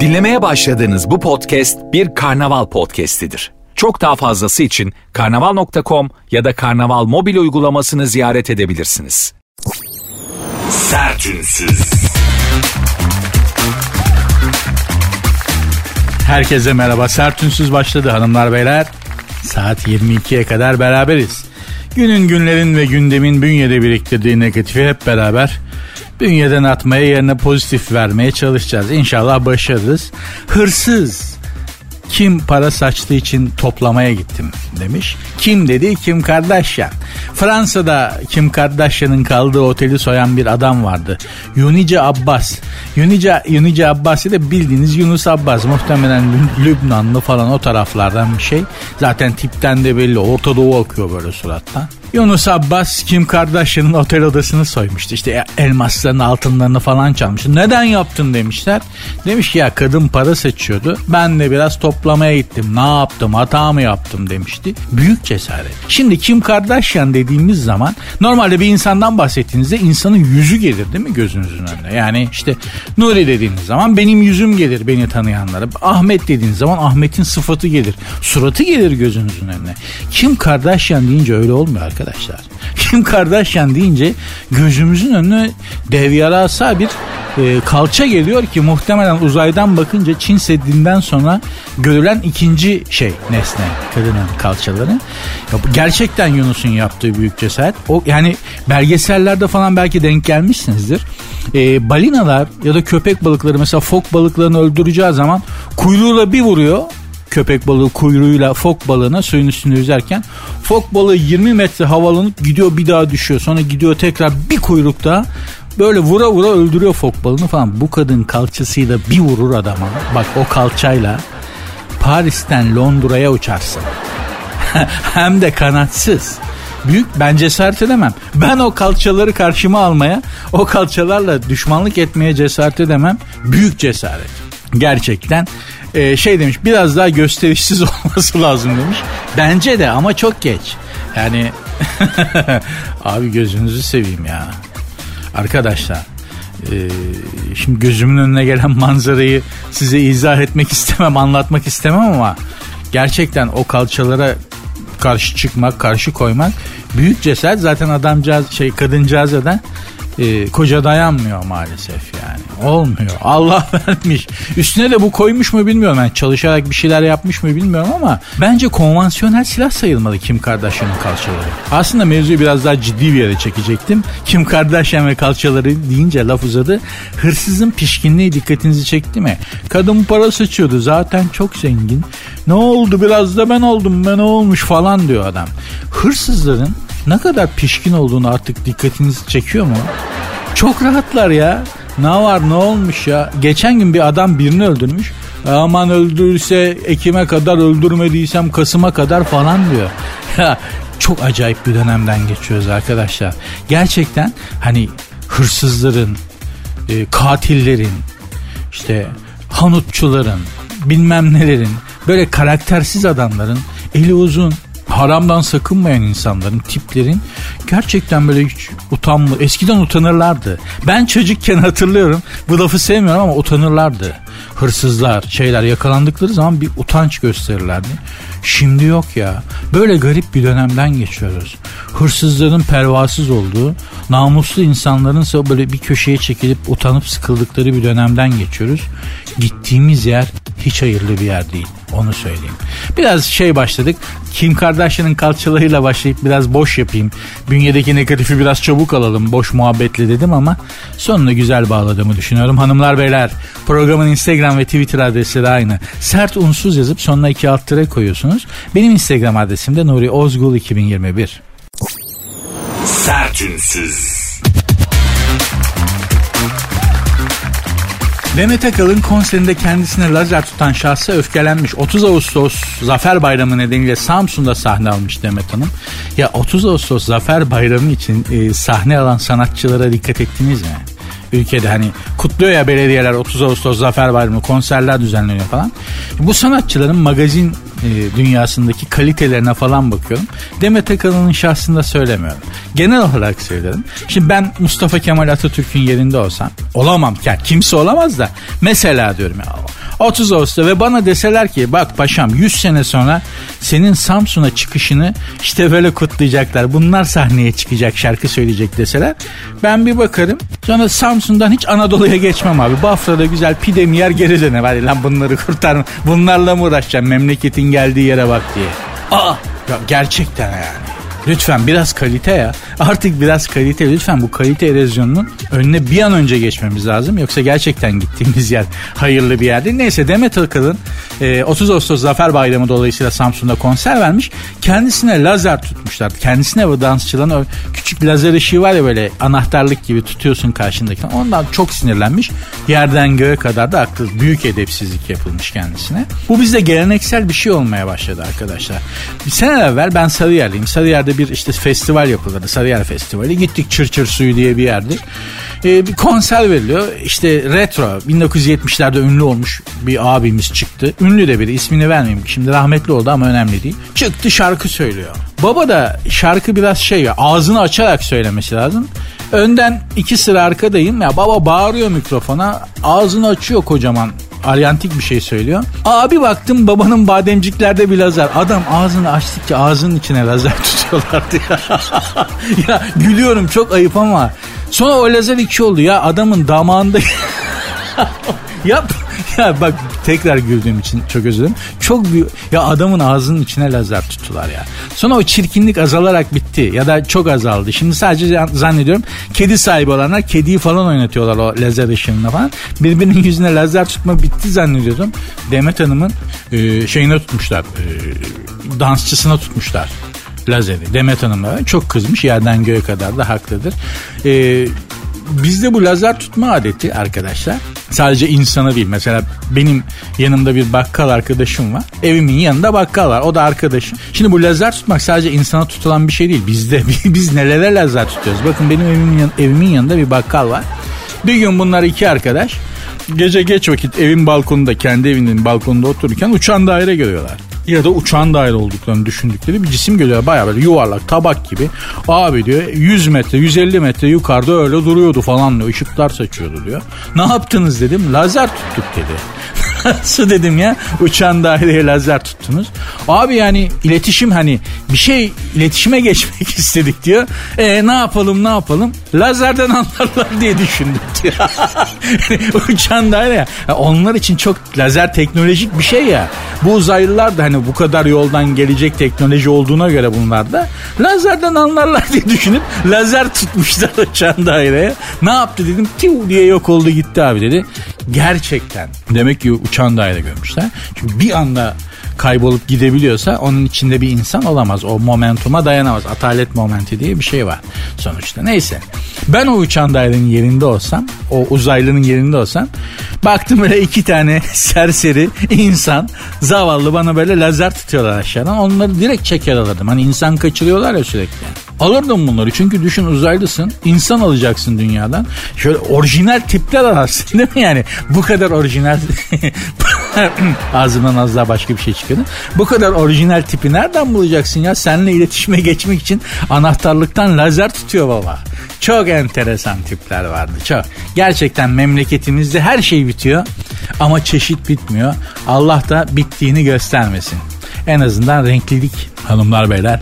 Dinlemeye başladığınız bu podcast bir karnaval podcastidir. Çok daha fazlası için karnaval.com ya da karnaval mobil uygulamasını ziyaret edebilirsiniz. Sertünsüz. Herkese merhaba. Sertünsüz başladı hanımlar beyler. Saat 22'ye kadar beraberiz. Günün günlerin ve gündemin bünyede biriktirdiği negatifi hep beraber bünyeden atmaya yerine pozitif vermeye çalışacağız. İnşallah başarırız. Hırsız kim para saçtığı için toplamaya gittim demiş. Kim dedi? Kim Kardashian. Fransa'da Kim Kardashian'ın kaldığı oteli soyan bir adam vardı. Yunice Abbas. Yunice, Yunice Abbas'ı da bildiğiniz Yunus Abbas. Muhtemelen Lübnanlı falan o taraflardan bir şey. Zaten tipten de belli. Orta Doğu akıyor böyle surattan. Yunus Abbas Kim Kardashian'ın otel odasını soymuştu. İşte elmaslarını altınlarını falan çalmıştı. Neden yaptın demişler. Demiş ki ya kadın para seçiyordu. Ben de biraz toplamaya gittim. Ne yaptım hata mı yaptım demişti. Büyük cesaret. Şimdi Kim Kardashian dediğimiz zaman normalde bir insandan bahsettiğinizde insanın yüzü gelir değil mi gözünüzün önüne? Yani işte Nuri dediğiniz zaman benim yüzüm gelir beni tanıyanlara. Ahmet dediğiniz zaman Ahmet'in sıfatı gelir. Suratı gelir gözünüzün önüne. Kim Kardashian deyince öyle olmuyor arkadaşlar arkadaşlar. Kim Kardashian deyince gözümüzün önüne dev yarasa bir e, kalça geliyor ki muhtemelen uzaydan bakınca Çin Seddi'nden sonra görülen ikinci şey nesne kadının kalçaları. Ya, gerçekten Yunus'un yaptığı büyük cesaret. O yani belgesellerde falan belki denk gelmişsinizdir. E, balinalar ya da köpek balıkları mesela fok balıklarını öldüreceği zaman kuyruğuyla bir vuruyor köpek balığı kuyruğuyla fok balığına suyun üstünde yüzerken fok balığı 20 metre havalanıp gidiyor bir daha düşüyor. Sonra gidiyor tekrar bir kuyrukta böyle vura vura öldürüyor fok balığını falan. Bu kadın kalçasıyla bir vurur adama. Bak o kalçayla Paris'ten Londra'ya uçarsın. Hem de kanatsız. Büyük ben cesaret edemem. Ben o kalçaları karşıma almaya, o kalçalarla düşmanlık etmeye cesaret edemem. Büyük cesaret. Gerçekten e, şey demiş biraz daha gösterişsiz olması lazım demiş. Bence de ama çok geç. Yani abi gözünüzü seveyim ya. Arkadaşlar e, şimdi gözümün önüne gelen manzarayı size izah etmek istemem anlatmak istemem ama gerçekten o kalçalara karşı çıkmak karşı koymak büyük cesaret zaten adamcağız şey kadıncağız da e, koca dayanmıyor maalesef yani. Olmuyor. Allah vermiş. Üstüne de bu koymuş mu bilmiyorum. Yani çalışarak bir şeyler yapmış mı bilmiyorum ama bence konvansiyonel silah sayılmalı Kim Kardashian'ın kalçaları. Aslında mevzuyu biraz daha ciddi bir yere çekecektim. Kim Kardashian ve kalçaları deyince laf uzadı. Hırsızın pişkinliği dikkatinizi çekti mi? Kadın para sıçıyordu zaten çok zengin. Ne oldu biraz da ben oldum ben olmuş falan diyor adam. Hırsızların ne kadar pişkin olduğunu artık dikkatinizi çekiyor mu? Çok rahatlar ya. Ne var ne olmuş ya. Geçen gün bir adam birini öldürmüş. Aman öldürse Ekim'e kadar öldürmediysem Kasım'a kadar falan diyor. Ya çok acayip bir dönemden geçiyoruz arkadaşlar. Gerçekten hani hırsızların, e, katillerin, işte hanutçuların, bilmem nelerin, böyle karaktersiz adamların eli uzun, haramdan sakınmayan insanların, tiplerin gerçekten böyle hiç utanma, eskiden utanırlardı. Ben çocukken hatırlıyorum, bu lafı sevmiyorum ama utanırlardı. Hırsızlar, şeyler yakalandıkları zaman bir utanç gösterirlerdi. Şimdi yok ya. Böyle garip bir dönemden geçiyoruz. Hırsızların pervasız olduğu, namuslu insanların ise böyle bir köşeye çekilip utanıp sıkıldıkları bir dönemden geçiyoruz. Gittiğimiz yer hiç hayırlı bir yer değil. Onu söyleyeyim. Biraz şey başladık. Kim Kardashian'ın kalçalarıyla başlayıp biraz boş yapayım. Bünyedeki negatifi biraz çabuk alalım. Boş muhabbetle dedim ama sonunu güzel bağladığımı düşünüyorum. Hanımlar beyler programın Instagram ve Twitter adresleri aynı. Sert unsuz yazıp sonuna iki alt tere koyuyorsunuz. Benim Instagram adresim de Nuri Ozgul 2021. Sertünsüz. Demet Akalın konserinde kendisine lazer tutan şahsa öfkelenmiş. 30 Ağustos Zafer Bayramı nedeniyle Samsun'da sahne almış Demet Hanım. Ya 30 Ağustos Zafer Bayramı için e, sahne alan sanatçılara dikkat ettiniz mi? Ülkede hani kutluyor ya belediyeler 30 Ağustos Zafer Bayramı konserler düzenleniyor falan. Bu sanatçıların magazin e, dünyasındaki kalitelerine falan bakıyorum. Demet Akalın'ın şahsında söylemiyorum. Genel olarak söylerim. Şimdi ben Mustafa Kemal Atatürk'ün yerinde olsam olamam. Yani kimse olamaz da mesela diyorum ya 30 Ağustos ve bana deseler ki bak paşam 100 sene sonra senin Samsun'a çıkışını işte böyle kutlayacaklar. Bunlar sahneye çıkacak şarkı söyleyecek deseler ben bir bakarım. Sonra Samsun'dan hiç Anadolu'ya geçmem abi. Bafra'da güzel pidemi yer geri döner. Hadi lan bunları kurtar. Bunlarla mı uğraşacağım memleketin geldiği yere bak diye. Aa ya gerçekten yani. Lütfen biraz kalite ya. Artık biraz kalite. Lütfen bu kalite erozyonunun önüne bir an önce geçmemiz lazım. Yoksa gerçekten gittiğimiz yer hayırlı bir yer değil. Neyse Demet Akalın 30 Ağustos Zafer Bayramı dolayısıyla Samsun'da konser vermiş. Kendisine lazer tutmuşlar. Kendisine bu dansçıların o küçük lazer ışığı var ya böyle anahtarlık gibi tutuyorsun karşındaki. Ondan çok sinirlenmiş. Yerden göğe kadar da aklı büyük edepsizlik yapılmış kendisine. Bu bizde geleneksel bir şey olmaya başladı arkadaşlar. Bir sene evvel ben Sarıyer'liyim. Sarıyer'de bir işte festival yapılırdı. Sarıyer Festivali. Gittik Çırçır Suyu diye bir yerdir. Ee, bir konser veriliyor. İşte retro 1970'lerde ünlü olmuş bir abimiz çıktı. Ünlü de biri ismini vermeyeyim. Şimdi rahmetli oldu ama önemli değil. Çıktı şarkı söylüyor. Baba da şarkı biraz şey ya ağzını açarak söylemesi lazım. Önden iki sıra arkadayım ya baba bağırıyor mikrofona ağzını açıyor kocaman alyantik bir şey söylüyor. Abi baktım babanın bademciklerde bir lazer. Adam ağzını açtıkça ağzının içine lazer tutuyorlardı ya. ya gülüyorum çok ayıp ama. Sonra o lazer iki oldu ya adamın damağında Yap. Ya bak tekrar güldüğüm için çok özür dilerim. Çok büyük. Ya adamın ağzının içine lazer tuttular ya. Sonra o çirkinlik azalarak bitti. Ya da çok azaldı. Şimdi sadece zannediyorum kedi sahibi olanlar kediyi falan oynatıyorlar o lazer ışığında falan. Birbirinin yüzüne lazer tutma bitti zannediyordum. Demet Hanım'ın e, şeyine tutmuşlar. E, dansçısına tutmuşlar lazeri. Demet Hanım da çok kızmış yerden göğe kadar da haklıdır. Ee, bizde bu lazer tutma adeti arkadaşlar sadece insana değil. Mesela benim yanımda bir bakkal arkadaşım var. Evimin yanında bakkal var. O da arkadaşım. Şimdi bu lazer tutmak sadece insana tutulan bir şey değil. Bizde biz nelere lazer tutuyoruz. Bakın benim evimin, yan, evimin yanında bir bakkal var. Bir gün bunlar iki arkadaş gece geç vakit evin balkonunda kendi evinin balkonunda otururken uçan daire görüyorlar ya da uçağın daire olduklarını düşündükleri bir cisim görüyor. Baya böyle yuvarlak tabak gibi. Abi diyor 100 metre 150 metre yukarıda öyle duruyordu falan diyor. Işıklar saçıyordu diyor. Ne yaptınız dedim. Lazer tuttuk dedi. Nasıl dedim ya uçan daireye lazer tuttunuz. Abi yani iletişim hani bir şey iletişime geçmek istedik diyor. E ne yapalım ne yapalım lazerden anlarlar diye düşündük diyor. uçan daire ya. Onlar için çok lazer teknolojik bir şey ya. Bu uzaylılar da hani bu kadar yoldan gelecek teknoloji olduğuna göre bunlar da lazerden anlarlar diye düşünüp lazer tutmuşlar uçan daireye. Ne yaptı dedim tiu diye yok oldu gitti abi dedi. Gerçekten demek ki uçan daire görmüşler. Çünkü bir anda kaybolup gidebiliyorsa onun içinde bir insan olamaz. O momentuma dayanamaz. Atalet momenti diye bir şey var sonuçta. Neyse. Ben o uçan dairenin yerinde olsam, o uzaylının yerinde olsam baktım böyle iki tane serseri insan zavallı bana böyle lazer tutuyorlar aşağıdan. Onları direkt çeker alırdım. Hani insan kaçırıyorlar ya sürekli. Alırdım bunları çünkü düşün uzaylısın insan alacaksın dünyadan. Şöyle orijinal tipler ararsın değil mi yani? Bu kadar orijinal ağzımdan az daha başka bir şey çıkıyor. Bu kadar orijinal tipi nereden bulacaksın ya? Seninle iletişime geçmek için anahtarlıktan lazer tutuyor baba. Çok enteresan tipler vardı çok. Gerçekten memleketimizde her şey bitiyor ama çeşit bitmiyor. Allah da bittiğini göstermesin. En azından renklilik hanımlar beyler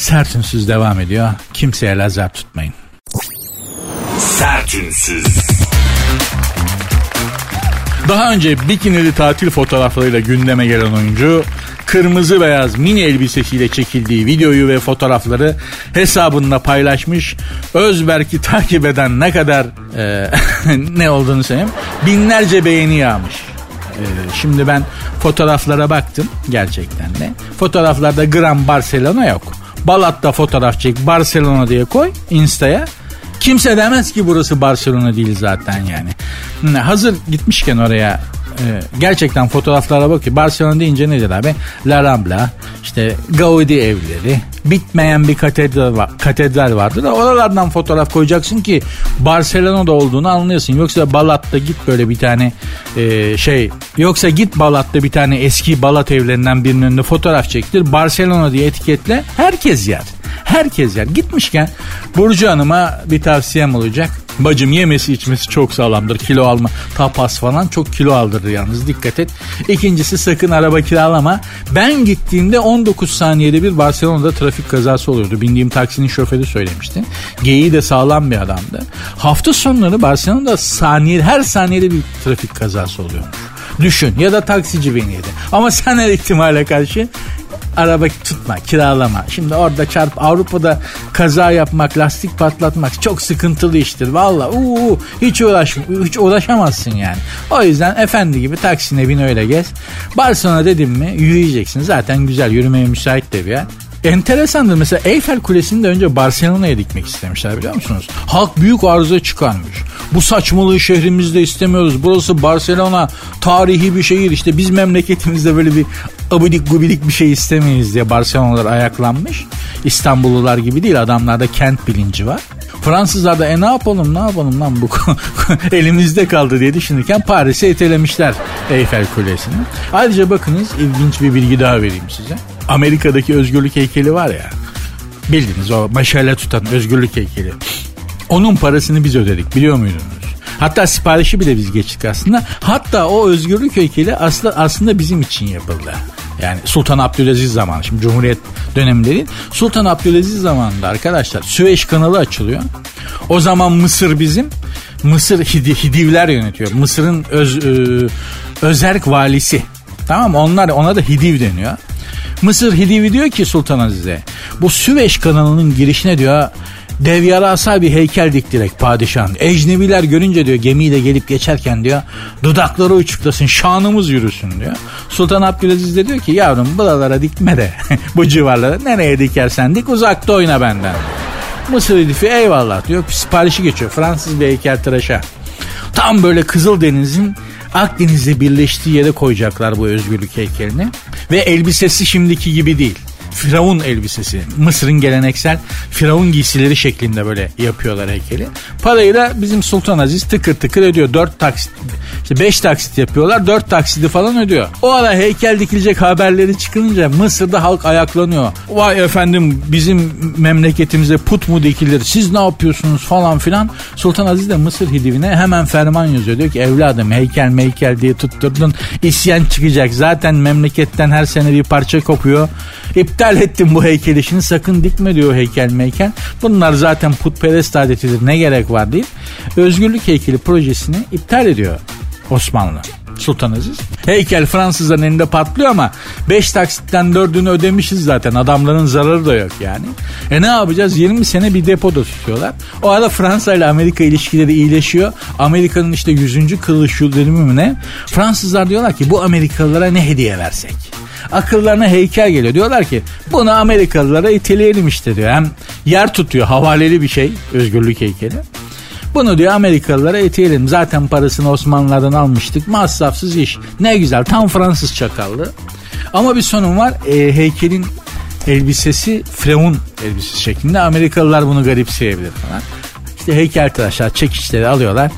Sertünsüz devam ediyor. Kimseye lazer tutmayın. Sertünsüz. Daha önce bikinili tatil fotoğraflarıyla gündeme gelen oyuncu kırmızı beyaz mini elbisesiyle çekildiği videoyu ve fotoğrafları hesabında paylaşmış. Özberk'i takip eden ne kadar e, ne olduğunu söyleyeyim. Binlerce beğeni yağmış. E, şimdi ben fotoğraflara baktım gerçekten de. Fotoğraflarda gram Barcelona yok. Balat'ta fotoğraf çek Barcelona diye koy Insta'ya. Kimse demez ki burası Barcelona değil zaten yani. Hazır gitmişken oraya e, gerçekten fotoğraflara bakıyor. Barcelona deyince nedir abi? La Rambla, işte Gaudi evleri, bitmeyen bir katedral, var, katedral vardır da oralardan fotoğraf koyacaksın ki Barcelona'da olduğunu anlıyorsun. Yoksa Balat'ta git böyle bir tane e, şey yoksa git Balat'ta bir tane eski Balat evlerinden birinin önünde fotoğraf çektir. Barcelona diye etiketle herkes yer. Herkes yer. Gitmişken Burcu Hanım'a bir tavsiyem olacak. Bacım yemesi içmesi çok sağlamdır. Kilo alma, tapas falan çok kilo aldırır yalnız dikkat et. İkincisi sakın araba kiralama. Ben gittiğimde 19 saniyede bir Barcelona'da trafik kazası oluyordu. Bindiğim taksinin şoförü söylemişti. Geyiği de sağlam bir adamdı. Hafta sonları Barcelona'da saniye, her saniyede bir trafik kazası oluyormuş. Düşün ya da taksici beni yedi. Ama sen her ihtimale karşı araba tutma, kiralama. Şimdi orada çarp Avrupa'da kaza yapmak, lastik patlatmak çok sıkıntılı iştir. Valla hiç uğraş hiç uğraşamazsın yani. O yüzden efendi gibi taksine bin öyle gez. Barcelona dedim mi yürüyeceksin. Zaten güzel yürümeye müsait de bir yer. Enteresandır mesela Eyfel Kulesi'ni de önce Barcelona'ya dikmek istemişler biliyor musunuz? Halk büyük arıza çıkarmış. Bu saçmalığı şehrimizde istemiyoruz. Burası Barcelona tarihi bir şehir. İşte biz memleketimizde böyle bir abidik gubidik bir şey istemeyiz diye Barcelona'lar ayaklanmış. İstanbullular gibi değil adamlarda kent bilinci var. Fransızlar da e ne yapalım ne yapalım lan bu elimizde kaldı diye düşünürken Paris'e etelemişler Eyfel Kulesi'ni. Ayrıca bakınız ilginç bir bilgi daha vereyim size. Amerika'daki özgürlük heykeli var ya bildiniz o meşale tutan özgürlük heykeli. Onun parasını biz ödedik biliyor muydunuz? Hatta siparişi bile biz geçtik aslında. Hatta o özgürlük heykeli aslında, aslında bizim için yapıldı. Yani Sultan Abdülaziz zamanı. Şimdi Cumhuriyet döneminde değil. Sultan Abdülaziz zamanında arkadaşlar Süveyş kanalı açılıyor. O zaman Mısır bizim. Mısır Hidi, Hidivler yönetiyor. Mısır'ın öz, ö, özerk valisi. Tamam Onlar ona da Hidiv deniyor. Mısır Hidivi diyor ki Sultan Aziz'e bu Süveyş kanalının girişine diyor dev yarasa bir heykel diktirek padişahın. Ecnebiler görünce diyor gemiyle gelip geçerken diyor dudakları uçuklasın şanımız yürüsün diyor. Sultan Abdülaziz de diyor ki yavrum buralara dikme de bu civarlara nereye dikersen dik uzakta oyna benden. Mısır hedifi eyvallah diyor siparişi geçiyor Fransız bir heykel tıraşa. Tam böyle Kızıldeniz'in Akdeniz'le birleştiği yere koyacaklar bu özgürlük heykelini. Ve elbisesi şimdiki gibi değil. Firavun elbisesi. Mısır'ın geleneksel Firavun giysileri şeklinde böyle yapıyorlar heykeli. Parayı da bizim Sultan Aziz tıkır tıkır ödüyor. Dört taksit, işte beş taksit yapıyorlar. Dört taksidi falan ödüyor. O ara heykel dikilecek haberleri çıkınca Mısır'da halk ayaklanıyor. Vay efendim bizim memleketimize put mu dikilir? Siz ne yapıyorsunuz falan filan. Sultan Aziz de Mısır hidivine hemen ferman yazıyor. Diyor ki evladım heykel meykel diye tutturdun. İsyan çıkacak. Zaten memleketten her sene bir parça kopuyor. İptal ettim bu heykel işini sakın dikme diyor heykel meykel. Bunlar zaten putperest adetidir ne gerek var deyip özgürlük heykeli projesini iptal ediyor Osmanlı. Sultan Aziz. Heykel Fransızların elinde patlıyor ama 5 taksitten 4'ünü ödemişiz zaten. Adamların zararı da yok yani. E ne yapacağız? 20 sene bir depoda tutuyorlar. O arada Fransa ile Amerika ilişkileri iyileşiyor. Amerika'nın işte 100. kırılış yıl dönümü ne? Fransızlar diyorlar ki bu Amerikalılara ne hediye versek? Akıllarına heykel geliyor. Diyorlar ki bunu Amerikalılara iteleyelim işte diyor. Hem yer tutuyor havaleli bir şey özgürlük heykeli. Bunu diyor Amerikalılara iteyelim. Zaten parasını Osmanlılardan almıştık. Masrafsız iş. Ne güzel tam Fransız çakallı. Ama bir sorun var. E, heykelin elbisesi Freun elbisesi şeklinde. Amerikalılar bunu garipseyebilir falan. İşte heykeltıraşlar çekiçleri alıyorlar.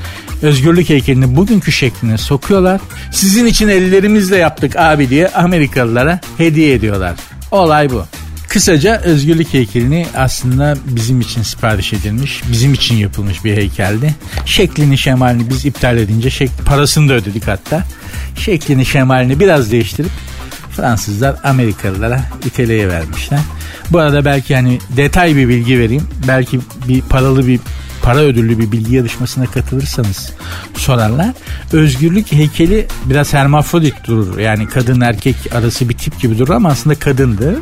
Özgürlük heykelini bugünkü şekline sokuyorlar. Sizin için ellerimizle yaptık abi diye Amerikalılara hediye ediyorlar. Olay bu. Kısaca özgürlük heykelini aslında bizim için sipariş edilmiş, bizim için yapılmış bir heykeldi. Şeklini şemalini biz iptal edince şekli, parasını da ödedik hatta. Şeklini şemalini biraz değiştirip Fransızlar Amerikalılara İtalya'ya vermişler. Bu arada belki hani detay bir bilgi vereyim. Belki bir paralı bir para ödüllü bir bilgi yarışmasına katılırsanız sorarlar. Özgürlük heykeli biraz hermafrodit durur. Yani kadın erkek arası bir tip gibi durur ama aslında kadındır.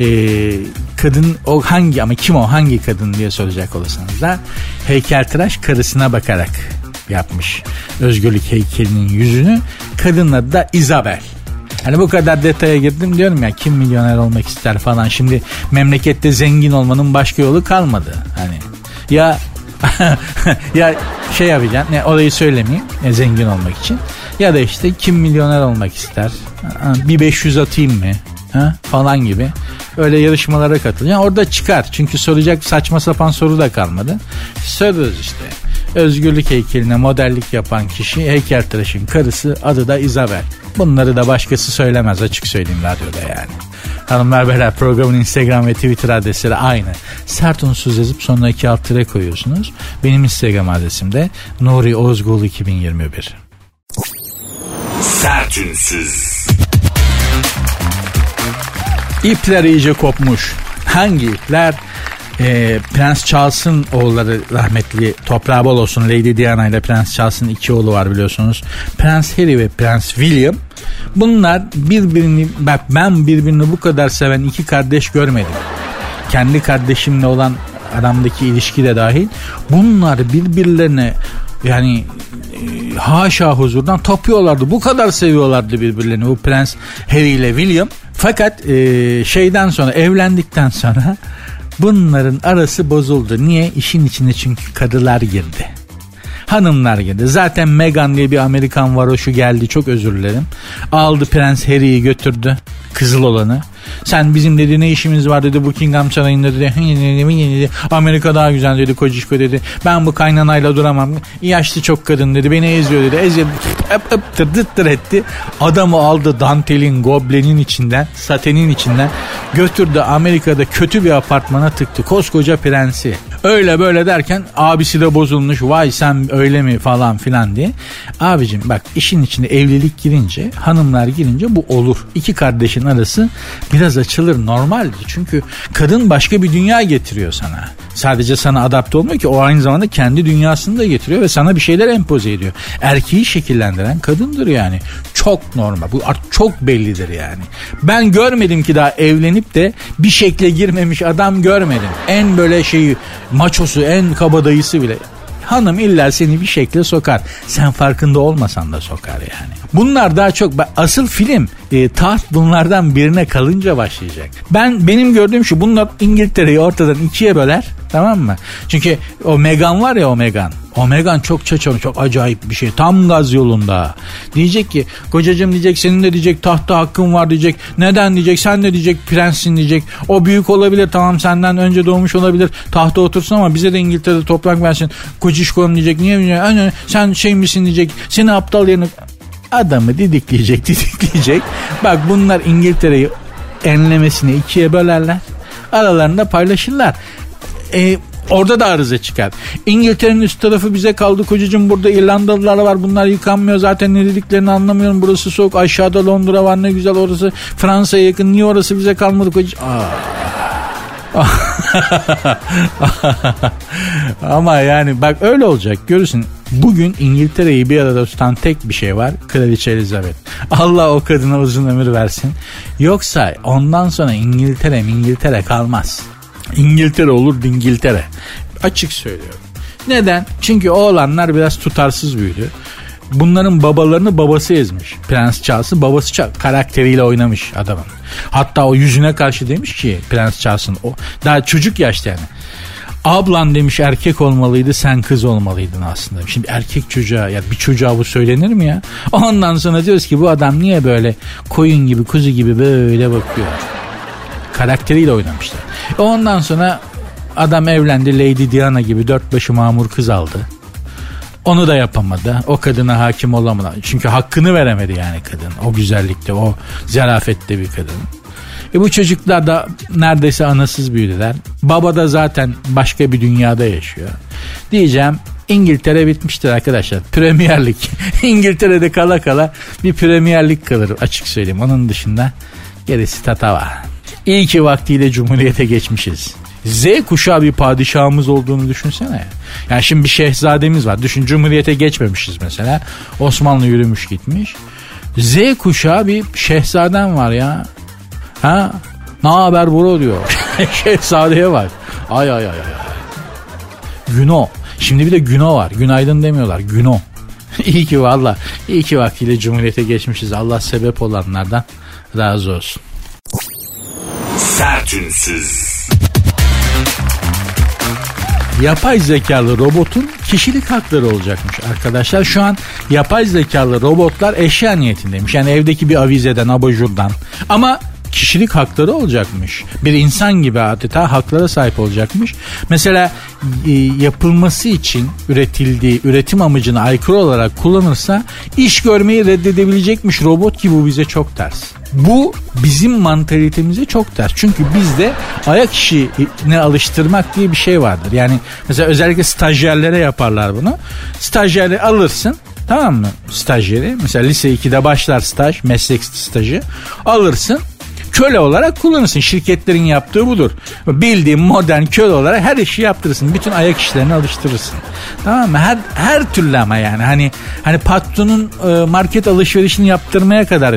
Ee, kadın o hangi ama kim o hangi kadın diye soracak olursanız da heykeltıraş karısına bakarak yapmış. Özgürlük heykelinin yüzünü kadın adı da Isabel. Hani bu kadar detaya girdim diyorum ya kim milyoner olmak ister falan. Şimdi memlekette zengin olmanın başka yolu kalmadı. Hani ya ya şey yapacaksın ne orayı söylemeyeyim ne zengin olmak için. Ya da işte kim milyoner olmak ister? Bir 500 atayım mı? Ha? falan gibi öyle yarışmalara katıl. Yani orada çıkar çünkü soracak saçma sapan soru da kalmadı. Soruyoruz işte. Özgürlük heykeline modellik yapan kişi heykeltıraşın karısı adı da Isabel. Bunları da başkası söylemez açık söyleyeyim radyoda yani. Hanımlar beyler programın Instagram ve Twitter adresleri aynı. Sert unsuz yazıp sonuna iki alt tire koyuyorsunuz. Benim Instagram adresim de Nuri Ozgul 2021. Sertünsüz. İpler iyice kopmuş. Hangi ipler? Ee, Prens Charles'ın oğulları rahmetli toprağı bol olsun Lady Diana ile Prens Charles'ın iki oğlu var biliyorsunuz. Prens Harry ve Prens William. Bunlar birbirini bak ben birbirini bu kadar seven iki kardeş görmedim. Kendi kardeşimle olan aramdaki ilişki de dahil. Bunlar birbirlerine yani e, haşa huzurdan tapıyorlardı. Bu kadar seviyorlardı birbirlerini bu Prens Harry ile William. Fakat e, şeyden sonra evlendikten sonra bunların arası bozuldu. Niye? İşin içine çünkü kadılar girdi. Hanımlar girdi. Zaten Meghan diye bir Amerikan varoşu geldi çok özür dilerim. Aldı Prens Harry'i götürdü. Kızıl olanı. Sen bizim dedi ne işimiz var dedi Buckingham Sarayı'nda dedi. Amerika daha güzel dedi kocişko dedi. Ben bu kaynanayla duramam. Yaşlı çok kadın dedi. Beni eziyor dedi. Eziyor. Öp öp tır tır etti. Adamı aldı dantelin, goblenin içinden, satenin içinden götürdü Amerika'da kötü bir apartmana tıktı. Koskoca prensi. Öyle böyle derken abisi de bozulmuş. Vay sen öyle mi falan filan diye. Abicim bak işin içinde evlilik girince hanımlar girince bu olur. İki kardeşin arası biraz açılır normaldi. Çünkü kadın başka bir dünya getiriyor sana. Sadece sana adapte olmuyor ki o aynı zamanda kendi dünyasını da getiriyor ve sana bir şeyler empoze ediyor. Erkeği şekillendiren kadındır yani. Çok normal. Bu artık çok bellidir yani. Ben görmedim ki daha evlenip de bir şekle girmemiş adam görmedim. En böyle şeyi maçosu en kabadayısı bile hanım illa seni bir şekle sokar. Sen farkında olmasan da sokar yani. Bunlar daha çok asıl film e, taht bunlardan birine kalınca başlayacak. Ben benim gördüğüm şu bunlar İngiltere'yi ortadan ikiye böler tamam mı? Çünkü o Megan var ya o Megan. O Megan çok çaçalı çok acayip bir şey. Tam gaz yolunda. Diyecek ki kocacığım diyecek senin de diyecek tahta hakkın var diyecek. Neden diyecek sen de diyecek prenssin diyecek. O büyük olabilir tamam senden önce doğmuş olabilir. Tahta otursun ama bize de İngiltere'de toprak versin. Kocişkom diyecek. Niye diyecek? Sen şey misin diyecek. Seni aptal yerine adamı didikleyecek didikleyecek. Bak bunlar İngiltere'yi enlemesine ikiye bölerler. Aralarında paylaşırlar. E, orada da arıza çıkar. İngiltere'nin üst tarafı bize kaldı kocacığım burada İrlandalılar var bunlar yıkanmıyor zaten ne dediklerini anlamıyorum burası soğuk aşağıda Londra var ne güzel orası Fransa'ya yakın niye orası bize kalmadı kocacığım. Ama yani bak öyle olacak görürsün. Bugün İngiltere'yi bir arada tutan tek bir şey var. Kraliçe Elizabeth. Allah o kadına uzun ömür versin. Yoksa ondan sonra İngiltere İngiltere kalmaz. İngiltere olur İngiltere. Açık söylüyorum. Neden? Çünkü oğlanlar biraz tutarsız büyüdü. Bunların babalarını babası ezmiş. Prens Charles'ın babası Charles, karakteriyle oynamış adamın. Hatta o yüzüne karşı demiş ki Prens Charles'ın o daha çocuk yaşta yani. Ablan demiş erkek olmalıydı sen kız olmalıydın aslında. Şimdi erkek çocuğa ya bir çocuğa bu söylenir mi ya? Ondan sonra diyoruz ki bu adam niye böyle koyun gibi kuzu gibi böyle bakıyor. Karakteriyle oynamışlar. Ondan sonra adam evlendi Lady Diana gibi dört başı mamur kız aldı. Onu da yapamadı. O kadına hakim olamadı. Çünkü hakkını veremedi yani kadın. O güzellikte, o zarafette bir kadın. E bu çocuklar da neredeyse anasız büyüdüler. Baba da zaten başka bir dünyada yaşıyor. Diyeceğim İngiltere bitmiştir arkadaşlar. Premier Lig. İngiltere'de kala kala bir Premier Lig kalır açık söyleyeyim. Onun dışında gerisi tatava. İyi ki vaktiyle Cumhuriyete geçmişiz. Z kuşağı bir padişahımız olduğunu düşünsene. Yani şimdi bir şehzademiz var. Düşün Cumhuriyete geçmemişiz mesela. Osmanlı yürümüş gitmiş. Z kuşağı bir şehzadem var ya. Ha? Ne haber bro diyor. Şehzadeye bak. Ay ay ay ay. Güno. Şimdi bir de Güno var. Günaydın demiyorlar. Güno. İyi ki valla. İyi ki vaktiyle Cumhuriyete geçmişiz. Allah sebep olanlardan razı olsun. Sertünsüz. yapay zekalı robotun kişilik hakları olacakmış arkadaşlar. Şu an yapay zekalı robotlar eşya niyetindeymiş. Yani evdeki bir avizeden, abajurdan. Ama kişilik hakları olacakmış. Bir insan gibi adeta haklara sahip olacakmış. Mesela e, yapılması için üretildiği, üretim amacına aykırı olarak kullanırsa iş görmeyi reddedebilecekmiş robot ki bu bize çok ters. Bu bizim mantalitemize çok ters. Çünkü bizde ayak işine alıştırmak diye bir şey vardır. Yani mesela özellikle stajyerlere yaparlar bunu. Stajyeri alırsın tamam mı stajyeri mesela lise 2'de başlar staj meslek stajı alırsın köle olarak kullanırsın. Şirketlerin yaptığı budur. Bildiğin modern köle olarak her işi yaptırırsın. Bütün ayak işlerini alıştırırsın. Tamam mı? Her her türlü ama yani hani hani patronun e, market alışverişini yaptırmaya kadar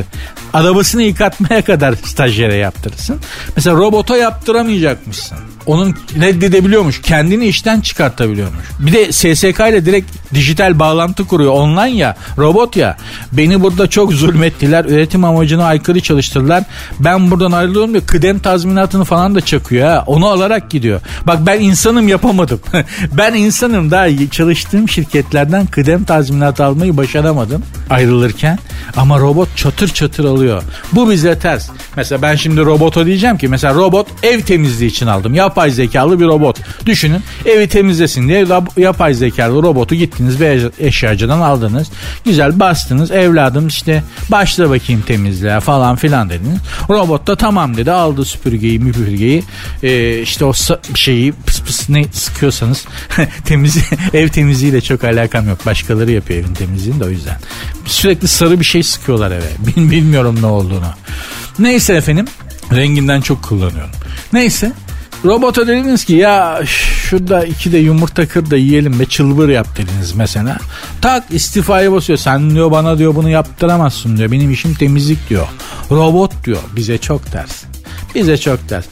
arabasını yıkatmaya kadar stajyere yaptırırsın. Mesela robota yaptıramayacakmışsın. Onun reddedebiliyormuş. Kendini işten çıkartabiliyormuş. Bir de SSK ile direkt dijital bağlantı kuruyor. Online ya robot ya. Beni burada çok zulmettiler. Üretim amacına aykırı çalıştırdılar. Ben buradan ayrılıyorum diyor. Kıdem tazminatını falan da çakıyor ha. Onu alarak gidiyor. Bak ben insanım yapamadım. ben insanım daha çalıştığım şirketlerden kıdem tazminatı almayı başaramadım ayrılırken. Ama robot çatır çatır alıyor. Bu bize ters. Mesela ben şimdi robota diyeceğim ki mesela robot ev temizliği için aldım. Yapay zekalı bir robot. Düşünün evi temizlesin diye yapay zekalı robotu gittiniz bir eşyacıdan aldınız. Güzel bastınız evladım işte başla bakayım temizliğe falan filan dediniz. Robot da tamam dedi aldı süpürgeyi müpürgeyi ee, işte o şeyi pıs pıs ne sıkıyorsanız temiz ev temizliğiyle çok alakam yok. Başkaları yapıyor evin temizliğini de o yüzden. Sürekli sarı bir şey sıkıyorlar eve. Bilmiyorum ne olduğunu. Neyse efendim renginden çok kullanıyorum. Neyse Robota dediniz ki ya şurada iki de yumurta kır da yiyelim ve çılbır yap dediniz mesela. Tak istifayı basıyor. Sen diyor bana diyor bunu yaptıramazsın diyor. Benim işim temizlik diyor. Robot diyor. Bize çok ters. Bize çok ters.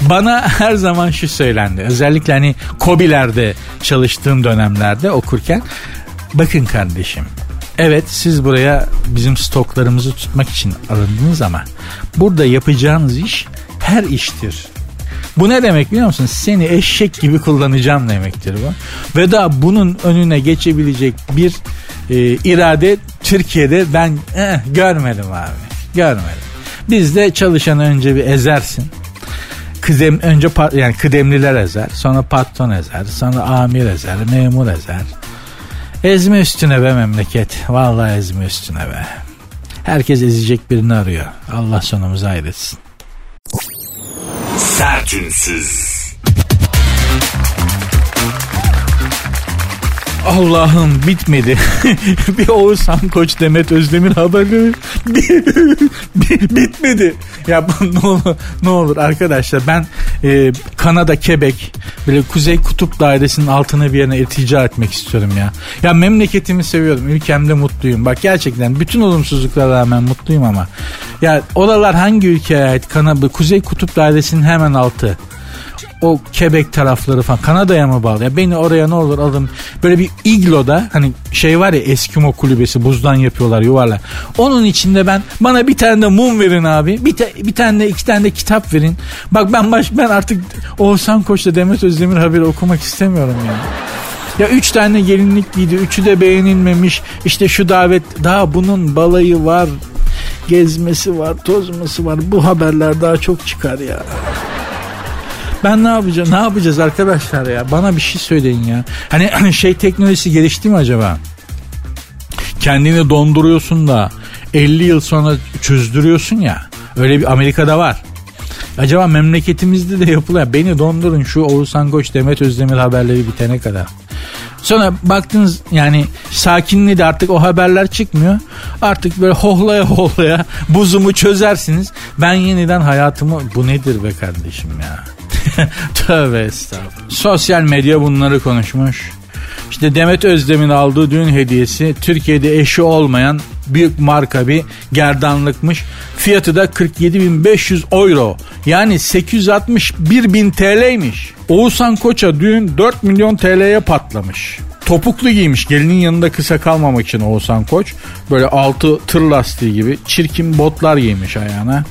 Bana her zaman şu söylendi. Özellikle hani Kobiler'de çalıştığım dönemlerde okurken. Bakın kardeşim Evet siz buraya bizim stoklarımızı tutmak için alındınız ama burada yapacağınız iş her iştir. Bu ne demek biliyor musun? Seni eşek gibi kullanacağım demektir bu. Ve daha bunun önüne geçebilecek bir e, irade Türkiye'de ben eh, görmedim abi. Görmedim. Bizde çalışanı önce bir ezersin. Kıdem, önce yani kıdemliler ezer, sonra patron ezer, sonra amir ezer, memur ezer. Ezme üstüne be memleket. Vallahi ezme üstüne be. Herkes ezecek birini arıyor. Allah sonumuzu hayretsin. Sertünsüz. Allah'ım bitmedi. bir Oğuzhan Koç Demet Özdemir haberi bitmedi. Ya ne olur, ne olur arkadaşlar ben e, Kanada Quebec böyle Kuzey Kutup Dairesi'nin altına bir yerine iltica etmek istiyorum ya. Ya memleketimi seviyorum. Ülkemde mutluyum. Bak gerçekten bütün olumsuzluklara rağmen mutluyum ama. Ya oralar hangi ülkeye ait? Kanada Kuzey Kutup Dairesi'nin hemen altı o Quebec tarafları falan Kanada'ya mı bağlı? Ya beni oraya ne olur alın. Böyle bir igloda hani şey var ya Eskimo kulübesi buzdan yapıyorlar yuvarlar. Onun içinde ben bana bir tane de mum verin abi. Bir, te, bir tane de iki tane de kitap verin. Bak ben baş, ben artık Oğuzhan Koç'la Demet Özdemir haberi okumak istemiyorum ya. Ya üç tane gelinlik giydi. Üçü de beğenilmemiş. İşte şu davet daha bunun balayı var. Gezmesi var, tozması var. Bu haberler daha çok çıkar ya. Ben ne yapacağım? Ne yapacağız arkadaşlar ya? Bana bir şey söyleyin ya. Hani şey teknolojisi gelişti mi acaba? Kendini donduruyorsun da 50 yıl sonra çözdürüyorsun ya. Öyle bir Amerika'da var. Acaba memleketimizde de yapılıyor. Beni dondurun şu Oğuzhan Koç Demet Özdemir haberleri bitene kadar. Sonra baktınız yani sakinliği artık o haberler çıkmıyor. Artık böyle hohlaya hohlaya buzumu çözersiniz. Ben yeniden hayatımı bu nedir be kardeşim ya. Tövbe estağfurullah. Sosyal medya bunları konuşmuş. İşte Demet Özdemir'in aldığı düğün hediyesi Türkiye'de eşi olmayan büyük marka bir gerdanlıkmış. Fiyatı da 47.500 euro. Yani 861 bin TL'ymiş. Oğuzhan Koç'a düğün 4 milyon TL'ye patlamış. Topuklu giymiş gelinin yanında kısa kalmamak için Oğuzhan Koç. Böyle altı tır lastiği gibi çirkin botlar giymiş ayağına.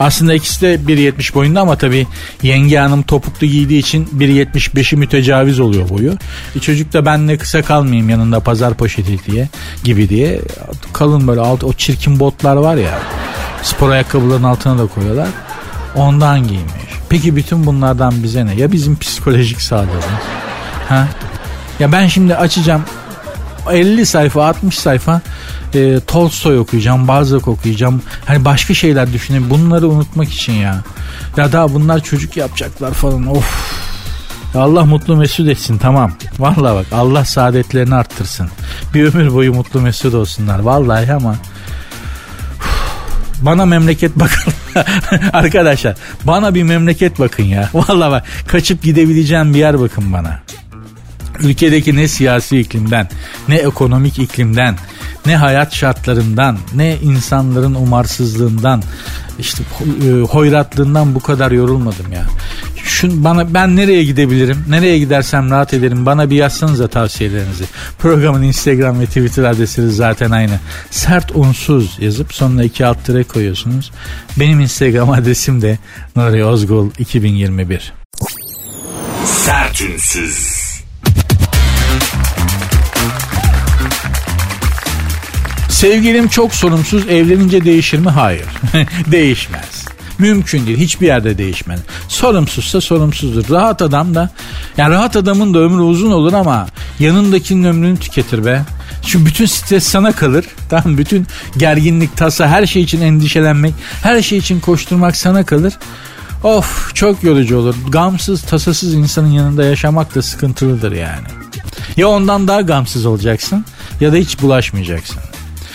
Aslında ikisi de 1.70 boyunda ama tabii yenge hanım topuklu giydiği için 1.75'i mütecaviz oluyor boyu. E çocuk da ben ne kısa kalmayayım yanında pazar poşeti diye gibi diye kalın böyle alt o çirkin botlar var ya spor ayakkabıların altına da koyuyorlar. Ondan giymiş. Peki bütün bunlardan bize ne? Ya bizim psikolojik sağlığımız? Ha? Ya ben şimdi açacağım 50 sayfa 60 sayfa e, Tolstoy okuyacağım, Balzac okuyacağım. Hani başka şeyler düşüneyim. Bunları unutmak için ya. Ya daha bunlar çocuk yapacaklar falan. Of. Ya Allah mutlu mesut etsin tamam. Vallahi bak Allah saadetlerini arttırsın. Bir ömür boyu mutlu mesut olsunlar. Vallahi ama bana memleket bakın. Arkadaşlar bana bir memleket bakın ya. Vallahi bak kaçıp gidebileceğim bir yer bakın bana. Ülkedeki ne siyasi iklimden, ne ekonomik iklimden, ne hayat şartlarından, ne insanların umarsızlığından, işte e, hoyratlığından bu kadar yorulmadım ya. Şun bana ben nereye gidebilirim? Nereye gidersem rahat ederim. Bana bir yazsanıza tavsiyelerinizi. Programın Instagram ve Twitter adresleri zaten aynı. Sert unsuz yazıp sonuna iki alt tere koyuyorsunuz. Benim Instagram adresim de Nuri Ozgul 2021. Sertünsüz. Sevgilim çok sorumsuz evlenince değişir mi? Hayır. Değişmez. Mümkün değil. Hiçbir yerde değişmez. Sorumsuzsa sorumsuzdur. Rahat adam da yani rahat adamın da ömrü uzun olur ama yanındakinin ömrünü tüketir be. Şu bütün stres sana kalır. Tamam bütün gerginlik, tasa, her şey için endişelenmek, her şey için koşturmak sana kalır. Of çok yorucu olur. Gamsız, tasasız insanın yanında yaşamak da sıkıntılıdır yani. Ya ondan daha gamsız olacaksın ya da hiç bulaşmayacaksın.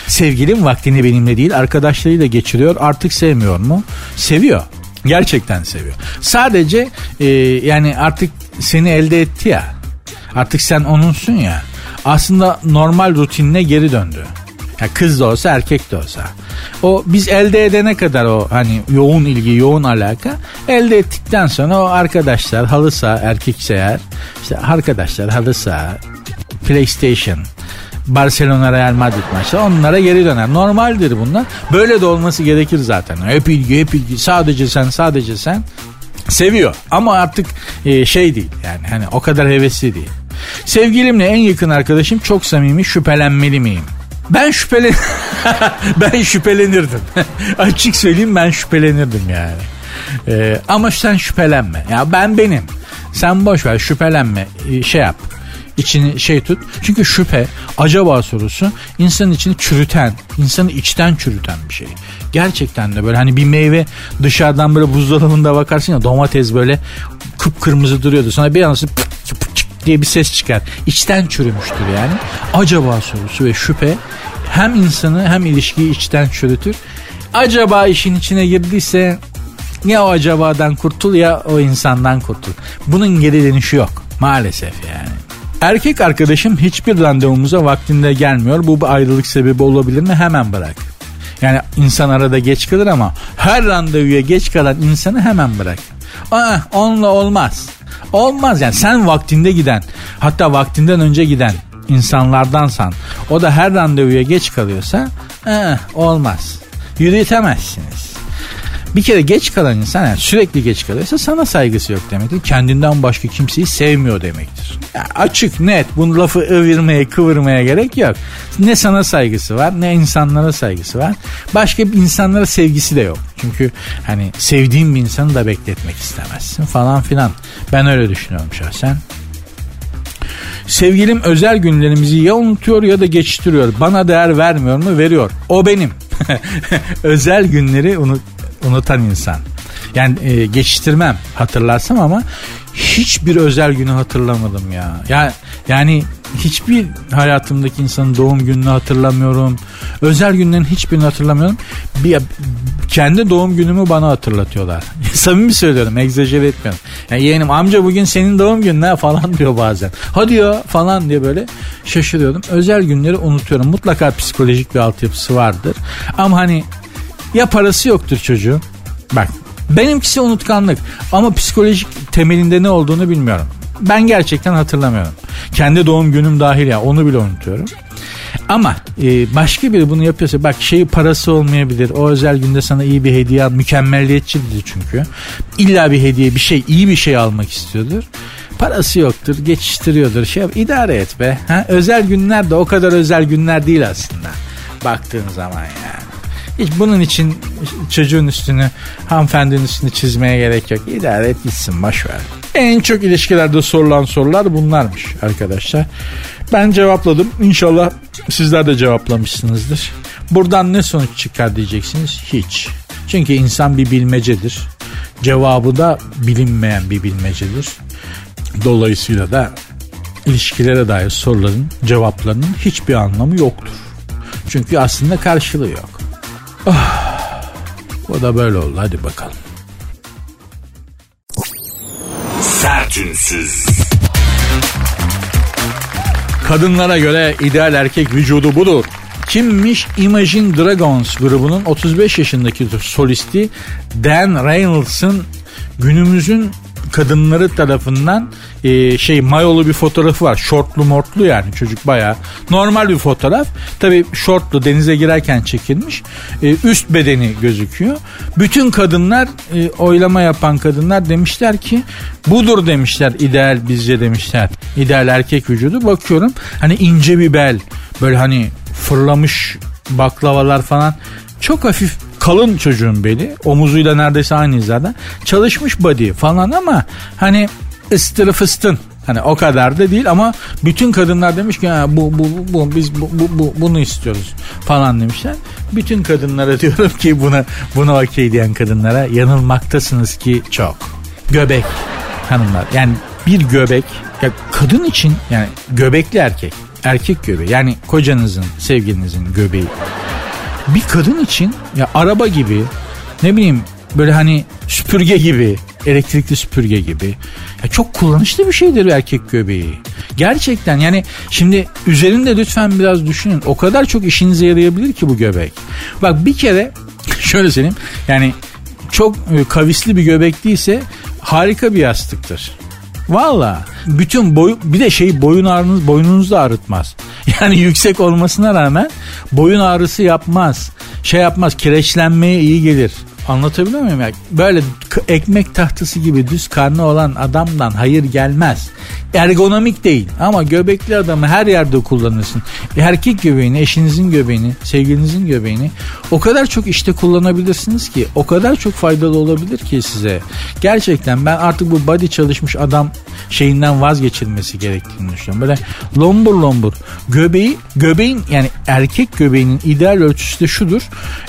Sevgilim vaktini benimle değil arkadaşlarıyla geçiriyor artık sevmiyor mu? Seviyor. Gerçekten seviyor. Sadece e, yani artık seni elde etti ya. Artık sen onunsun ya. Aslında normal rutinine geri döndü. Ya kız da olsa erkek de olsa. O biz elde edene kadar o hani yoğun ilgi, yoğun alaka elde ettikten sonra o arkadaşlar halı saha erkekse eğer işte arkadaşlar halı saha PlayStation Barcelona Real Madrid maçı onlara geri döner. Normaldir bunlar. Böyle de olması gerekir zaten. Hep ilgi hep ilgi sadece sen sadece sen seviyor ama artık e, şey değil yani hani o kadar hevesli değil. Sevgilimle en yakın arkadaşım çok samimi şüphelenmeli miyim? Ben şüphelen ben şüphelenirdim. Açık söyleyeyim ben şüphelenirdim yani. Ee, ama sen şüphelenme. Ya ben benim. Sen boş ver şüphelenme. Ee, şey yap içini şey tut. Çünkü şüphe, acaba sorusu insanın içini çürüten, insanı içten çürüten bir şey. Gerçekten de böyle hani bir meyve dışarıdan böyle buzdolabında bakarsın ya domates böyle kıpkırmızı duruyordu. Sonra bir anda diye bir ses çıkar. İçten çürümüştür yani. Acaba sorusu ve şüphe hem insanı hem ilişkiyi içten çürütür. Acaba işin içine girdiyse ya o acabadan kurtul ya o insandan kurtul. Bunun geri dönüşü yok maalesef yani. Erkek arkadaşım hiçbir randevumuza vaktinde gelmiyor. Bu bir ayrılık sebebi olabilir mi? Hemen bırak. Yani insan arada geç kalır ama her randevuya geç kalan insanı hemen bırak. Aa, onunla olmaz. Olmaz yani sen vaktinde giden hatta vaktinden önce giden insanlardansan o da her randevuya geç kalıyorsa eh, olmaz. Yürütemezsiniz. Bir kere geç kalan insan yani sürekli geç kalıyorsa sana saygısı yok demektir. Kendinden başka kimseyi sevmiyor demektir. Yani açık net bunu lafı ıvırmaya kıvırmaya gerek yok. Ne sana saygısı var ne insanlara saygısı var. Başka bir insanlara sevgisi de yok. Çünkü hani sevdiğin bir insanı da bekletmek istemezsin falan filan. Ben öyle düşünüyorum şahsen. Sevgilim özel günlerimizi ya unutuyor ya da geçiştiriyor. Bana değer vermiyor mu? Veriyor. O benim. özel günleri unut unutan insan. Yani e, geçiştirmem hatırlarsam ama hiçbir özel günü hatırlamadım ya. Yani yani hiçbir hayatımdaki insanın doğum gününü hatırlamıyorum. Özel günlerin hiçbirini hatırlamıyorum. Bir, kendi doğum günümü bana hatırlatıyorlar. Samimi söylüyorum, egzajere etmiyorum. Yani yeğenim amca bugün senin doğum günün ne falan diyor bazen. Hadi ya falan diye böyle şaşırıyordum. Özel günleri unutuyorum. Mutlaka psikolojik bir altyapısı vardır. Ama hani ya parası yoktur çocuğun. Bak benimkisi unutkanlık ama psikolojik temelinde ne olduğunu bilmiyorum. Ben gerçekten hatırlamıyorum. Kendi doğum günüm dahil ya onu bile unutuyorum. Ama e, başka biri bunu yapıyorsa bak şey parası olmayabilir. O özel günde sana iyi bir hediye al. Mükemmelliyetçidir çünkü. İlla bir hediye bir şey iyi bir şey almak istiyordur. Parası yoktur geçiştiriyordur. Şey idare et be. Ha? Özel günler de o kadar özel günler değil aslında. Baktığın zaman yani. Hiç bunun için çocuğun üstünü, hanımefendinin üstünü çizmeye gerek yok. İdare et gitsin ver. En çok ilişkilerde sorulan sorular bunlarmış arkadaşlar. Ben cevapladım. İnşallah sizler de cevaplamışsınızdır. Buradan ne sonuç çıkar diyeceksiniz? Hiç. Çünkü insan bir bilmecedir. Cevabı da bilinmeyen bir bilmecedir. Dolayısıyla da ilişkilere dair soruların cevaplarının hiçbir anlamı yoktur. Çünkü aslında karşılığı yok. Oh, o da böyle oldu hadi bakalım. Sertünsüz. Kadınlara göre ideal erkek vücudu budur. Kimmiş? Imagine Dragons grubunun 35 yaşındaki solisti Dan Reynolds'ın günümüzün kadınları tarafından e, şey mayolu bir fotoğrafı var. Şortlu mortlu yani çocuk baya normal bir fotoğraf. Tabi şortlu denize girerken çekilmiş. E, üst bedeni gözüküyor. Bütün kadınlar e, oylama yapan kadınlar demişler ki budur demişler ideal bizce demişler. İdeal erkek vücudu bakıyorum hani ince bir bel böyle hani fırlamış baklavalar falan çok hafif kalın çocuğun beli. Omuzuyla neredeyse aynı hizada. Çalışmış body falan ama hani ıstırı fıstın. Hani o kadar da değil ama bütün kadınlar demiş ki bu, bu, bu, biz bu, bu, bu, bunu istiyoruz falan demişler. Bütün kadınlara diyorum ki buna buna okey diyen kadınlara yanılmaktasınız ki çok. Göbek hanımlar yani bir göbek ya kadın için yani göbekli erkek erkek göbeği yani kocanızın sevgilinizin göbeği bir kadın için ya araba gibi ne bileyim böyle hani süpürge gibi elektrikli süpürge gibi ya çok kullanışlı bir şeydir erkek göbeği. Gerçekten yani şimdi üzerinde lütfen biraz düşünün. O kadar çok işinize yarayabilir ki bu göbek. Bak bir kere şöyle söyleyeyim yani çok e, kavisli bir göbek değilse harika bir yastıktır. Valla bütün boy bir de şey boyun ağrınız boynunuzu da ağrıtmaz. Yani yüksek olmasına rağmen boyun ağrısı yapmaz. Şey yapmaz kireçlenmeye iyi gelir. Anlatabiliyor muyum? Ya? Böyle ekmek tahtası gibi düz karnı olan adamdan hayır gelmez. Ergonomik değil ama göbekli adamı her yerde kullanırsın. Erkek göbeğini, eşinizin göbeğini, sevgilinizin göbeğini o kadar çok işte kullanabilirsiniz ki o kadar çok faydalı olabilir ki size. Gerçekten ben artık bu body çalışmış adam şeyinden vazgeçilmesi gerektiğini düşünüyorum. Böyle lombur lombur göbeği göbeğin yani erkek göbeğinin ideal ölçüsü de şudur.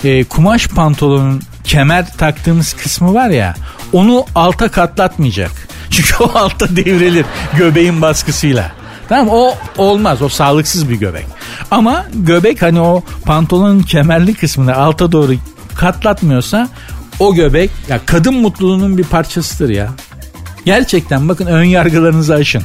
E, kumaş pantolonun kemer taktığımız kısmı var ya onu alta katlatmayacak. Çünkü o alta devrilir göbeğin baskısıyla. Tamam o olmaz o sağlıksız bir göbek. Ama göbek hani o pantolonun kemerli kısmını alta doğru katlatmıyorsa o göbek ya kadın mutluluğunun bir parçasıdır ya. Gerçekten bakın ön yargılarınızı aşın.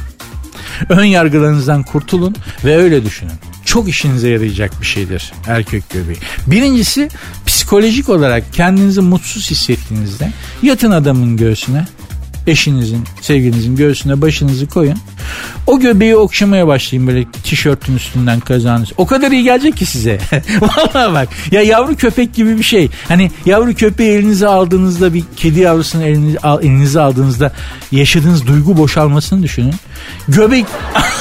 Ön yargılarınızdan kurtulun ve öyle düşünün. Çok işinize yarayacak bir şeydir erkek göbeği. Birincisi psikolojik olarak kendinizi mutsuz hissettiğinizde yatın adamın göğsüne eşinizin, sevgilinizin göğsüne başınızı koyun. O göbeği okşamaya başlayın böyle tişörtün üstünden kazanız. O kadar iyi gelecek ki size. Vallahi bak. Ya yavru köpek gibi bir şey. Hani yavru köpeği elinize aldığınızda bir kedi yavrusunu elinize, elinize aldığınızda yaşadığınız duygu boşalmasını düşünün. Göbek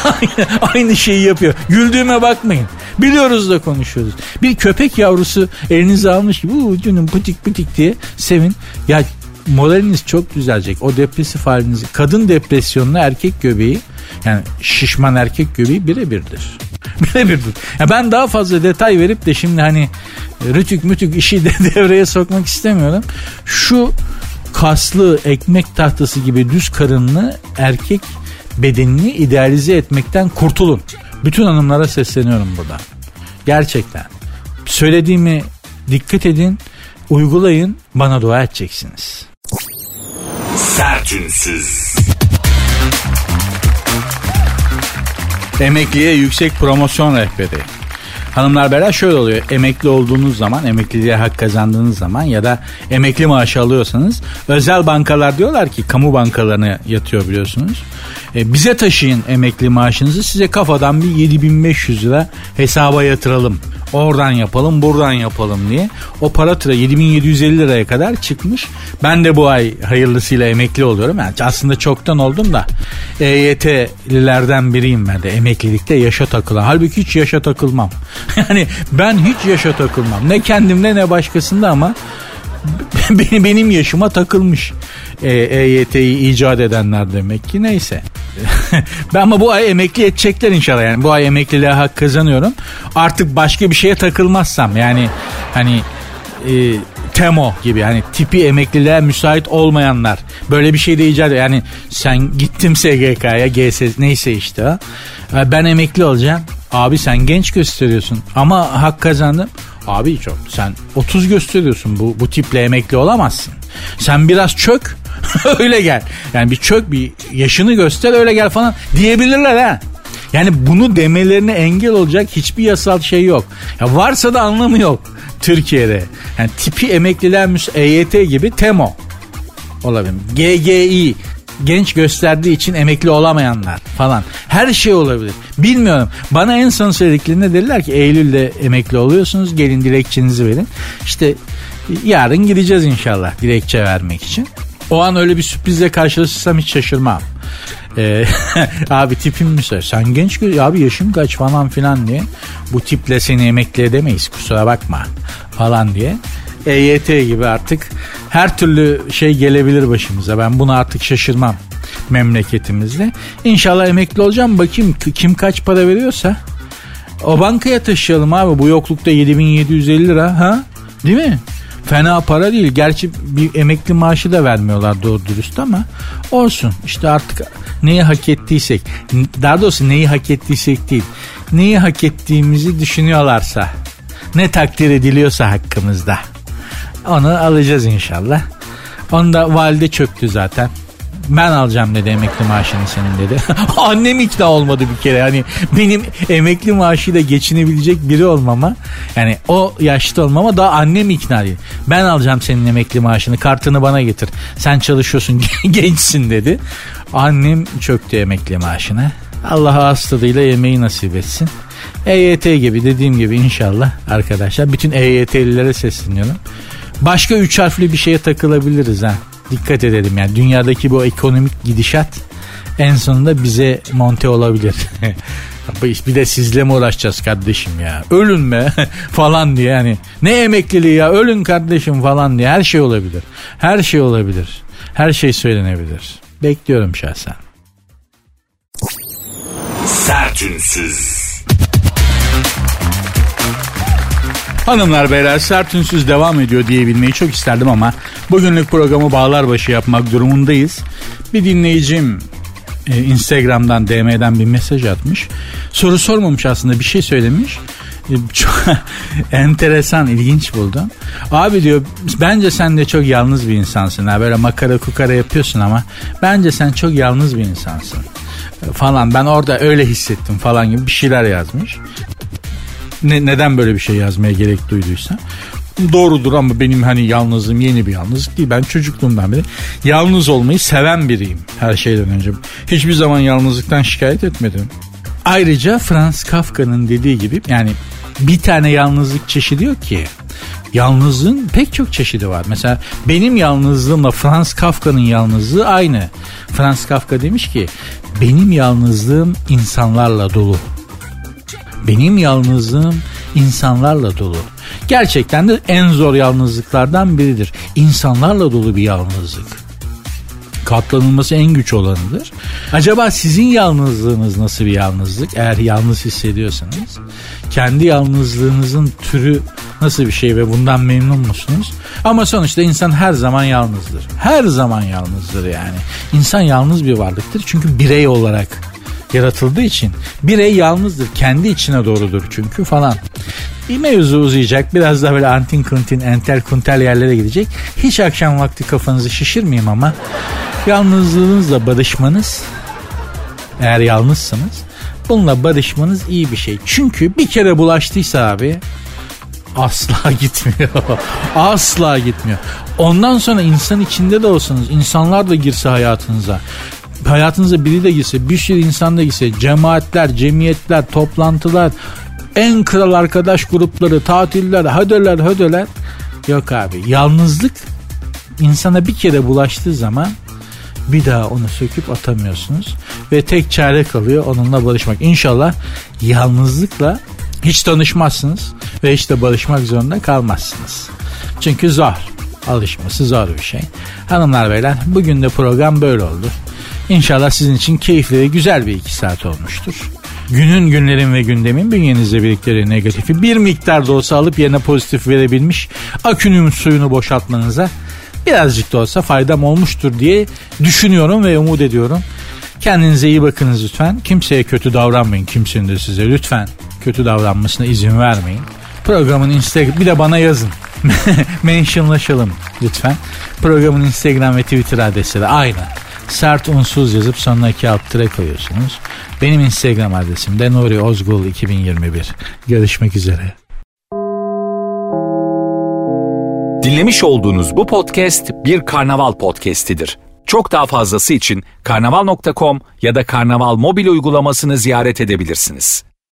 aynı şeyi yapıyor. Güldüğüme bakmayın. Biliyoruz da konuşuyoruz. Bir köpek yavrusu elinize almış gibi ucunun pıtik pıtik diye sevin. Ya moraliniz çok düzelecek. O depresif halinizi kadın depresyonuna erkek göbeği yani şişman erkek göbeği birebirdir. birebirdir. Ya ben daha fazla detay verip de şimdi hani rütük mütük işi de devreye sokmak istemiyorum. Şu kaslı ekmek tahtası gibi düz karınlı erkek bedenini idealize etmekten kurtulun. Bütün hanımlara sesleniyorum burada. Gerçekten. Söylediğimi dikkat edin, uygulayın, bana dua edeceksiniz. Sertünsüz. Emekliye yüksek promosyon rehberi. Hanımlar beyler şöyle oluyor. Emekli olduğunuz zaman, emekliliğe hak kazandığınız zaman ya da emekli maaşı alıyorsanız özel bankalar diyorlar ki kamu bankalarına yatıyor biliyorsunuz. E, bize taşıyın emekli maaşınızı size kafadan bir 7500 lira hesaba yatıralım. Oradan yapalım buradan yapalım diye. O para tıra 7750 liraya kadar çıkmış. Ben de bu ay hayırlısıyla emekli oluyorum. Yani aslında çoktan oldum da EYT'lilerden biriyim ben de emeklilikte yaşa takılan. Halbuki hiç yaşa takılmam. yani ben hiç yaşa takılmam. Ne kendimde ne başkasında ama benim yaşıma takılmış e, EYT'yi icat edenler demek ki neyse. ben ama bu ay emekli edecekler inşallah. Yani bu ay emekliliğe hak kazanıyorum. Artık başka bir şeye takılmazsam yani hani e, Temo gibi hani tipi emekliliğe müsait olmayanlar. Böyle bir şey de icat yani sen gittim SGK'ya GS neyse işte. Ben emekli olacağım. Abi sen genç gösteriyorsun. Ama hak kazandım abi çok sen 30 gösteriyorsun. Bu, bu tiple emekli olamazsın. Sen biraz çök öyle gel. Yani bir çök bir yaşını göster öyle gel falan diyebilirler ha. Yani bunu demelerine engel olacak hiçbir yasal şey yok. Ya varsa da anlamı yok Türkiye'de. Yani tipi emekliler EYT gibi TEMO olabilir. GGI genç gösterdiği için emekli olamayanlar falan. Her şey olabilir. Bilmiyorum. Bana en son söylediklerinde dediler ki Eylül'de emekli oluyorsunuz. Gelin dilekçenizi verin. İşte yarın gideceğiz inşallah dilekçe vermek için. O an öyle bir sürprizle karşılaşırsam hiç şaşırmam. Ee, abi tipim mi Sen genç abi yaşın kaç falan filan diye. Bu tiple seni emekli edemeyiz kusura bakma falan diye. EYT gibi artık her türlü şey gelebilir başımıza. Ben buna artık şaşırmam memleketimizde. İnşallah emekli olacağım. Bakayım kim kaç para veriyorsa. O bankaya taşıyalım abi. Bu yoklukta 7750 lira ha? Değil mi? Fena para değil. Gerçi bir emekli maaşı da vermiyorlar doğru dürüst ama olsun. İşte artık neyi hak ettiysek daha doğrusu neyi hak ettiysek değil. Neyi hak ettiğimizi düşünüyorlarsa ne takdir ediliyorsa hakkımızda onu alacağız inşallah. Onu da valide çöktü zaten ben alacağım dedi emekli maaşını senin dedi. Annem ikna olmadı bir kere. Hani benim emekli maaşıyla geçinebilecek biri olmama yani o yaşta olmama daha annem ikna değil. Ben alacağım senin emekli maaşını kartını bana getir. Sen çalışıyorsun gençsin dedi. Annem çöktü emekli maaşına. Allah tadıyla yemeği nasip etsin. EYT gibi dediğim gibi inşallah arkadaşlar bütün EYT'lilere sesleniyorum. Başka üç harfli bir şeye takılabiliriz ha dikkat edelim yani dünyadaki bu ekonomik gidişat en sonunda bize monte olabilir. bir de sizle mi uğraşacağız kardeşim ya? Ölün mü falan diye yani. Ne emekliliği ya ölün kardeşim falan diye her şey olabilir. Her şey olabilir. Her şey söylenebilir. Bekliyorum şahsen. Sertünsüz. Hanımlar beyler sert ünsüz devam ediyor diyebilmeyi çok isterdim ama bugünlük programı bağlar başı yapmak durumundayız. Bir dinleyicim e, Instagram'dan DM'den bir mesaj atmış. Soru sormamış aslında bir şey söylemiş. E, çok enteresan, ilginç buldum. Abi diyor bence sen de çok yalnız bir insansın. Ha, böyle makara kukara yapıyorsun ama bence sen çok yalnız bir insansın e, falan ben orada öyle hissettim falan gibi bir şeyler yazmış ne, neden böyle bir şey yazmaya gerek duyduysa. Doğrudur ama benim hani yalnızlığım yeni bir yalnızlık değil. Ben çocukluğumdan beri yalnız olmayı seven biriyim her şeyden önce. Hiçbir zaman yalnızlıktan şikayet etmedim. Ayrıca Franz Kafka'nın dediği gibi yani bir tane yalnızlık çeşidi yok ki. Yalnızlığın pek çok çeşidi var. Mesela benim yalnızlığımla Franz Kafka'nın yalnızlığı aynı. Franz Kafka demiş ki benim yalnızlığım insanlarla dolu. Benim yalnızlığım insanlarla dolu. Gerçekten de en zor yalnızlıklardan biridir. İnsanlarla dolu bir yalnızlık. Katlanılması en güç olanıdır. Acaba sizin yalnızlığınız nasıl bir yalnızlık? Eğer yalnız hissediyorsanız kendi yalnızlığınızın türü nasıl bir şey ve bundan memnun musunuz? Ama sonuçta insan her zaman yalnızdır. Her zaman yalnızdır yani. İnsan yalnız bir varlıktır çünkü birey olarak yaratıldığı için birey yalnızdır. Kendi içine doğrudur çünkü falan. Bir mevzu uzayacak. Biraz daha böyle antin kuntin entel kuntel yerlere gidecek. Hiç akşam vakti kafanızı şişirmeyeyim ama yalnızlığınızla barışmanız eğer yalnızsınız Bununla barışmanız iyi bir şey. Çünkü bir kere bulaştıysa abi asla gitmiyor. asla gitmiyor. Ondan sonra insan içinde de olsanız, insanlar da girse hayatınıza. Hayatınıza biri de girse, bir sürü insan da girse, cemaatler, cemiyetler, toplantılar, en kral arkadaş grupları, tatiller, hödöler, hödöler. Yok abi. Yalnızlık insana bir kere bulaştığı zaman bir daha onu söküp atamıyorsunuz. Ve tek çare kalıyor onunla barışmak. İnşallah yalnızlıkla hiç tanışmazsınız ve hiç de barışmak zorunda kalmazsınız. Çünkü zor. Alışması zor bir şey. Hanımlar beyler bugün de program böyle oldu. İnşallah sizin için keyifli ve güzel bir iki saat olmuştur. Günün, günlerin ve gündemin bünyenizde birikleri negatifi bir miktar da olsa alıp yerine pozitif verebilmiş akünün suyunu boşaltmanıza birazcık da olsa faydam olmuştur diye düşünüyorum ve umut ediyorum. Kendinize iyi bakınız lütfen. Kimseye kötü davranmayın kimsenin de size lütfen kötü davranmasına izin vermeyin. Programın Instagram bir de bana yazın. Mentionlaşalım lütfen. Programın Instagram ve Twitter adresi de aynı. Sert unsuz yazıp sonuna iki alt tire koyuyorsunuz. Benim Instagram adresim de Nuri Ozgul 2021. Görüşmek üzere. Dinlemiş olduğunuz bu podcast bir karnaval podcastidir. Çok daha fazlası için karnaval.com ya da karnaval mobil uygulamasını ziyaret edebilirsiniz.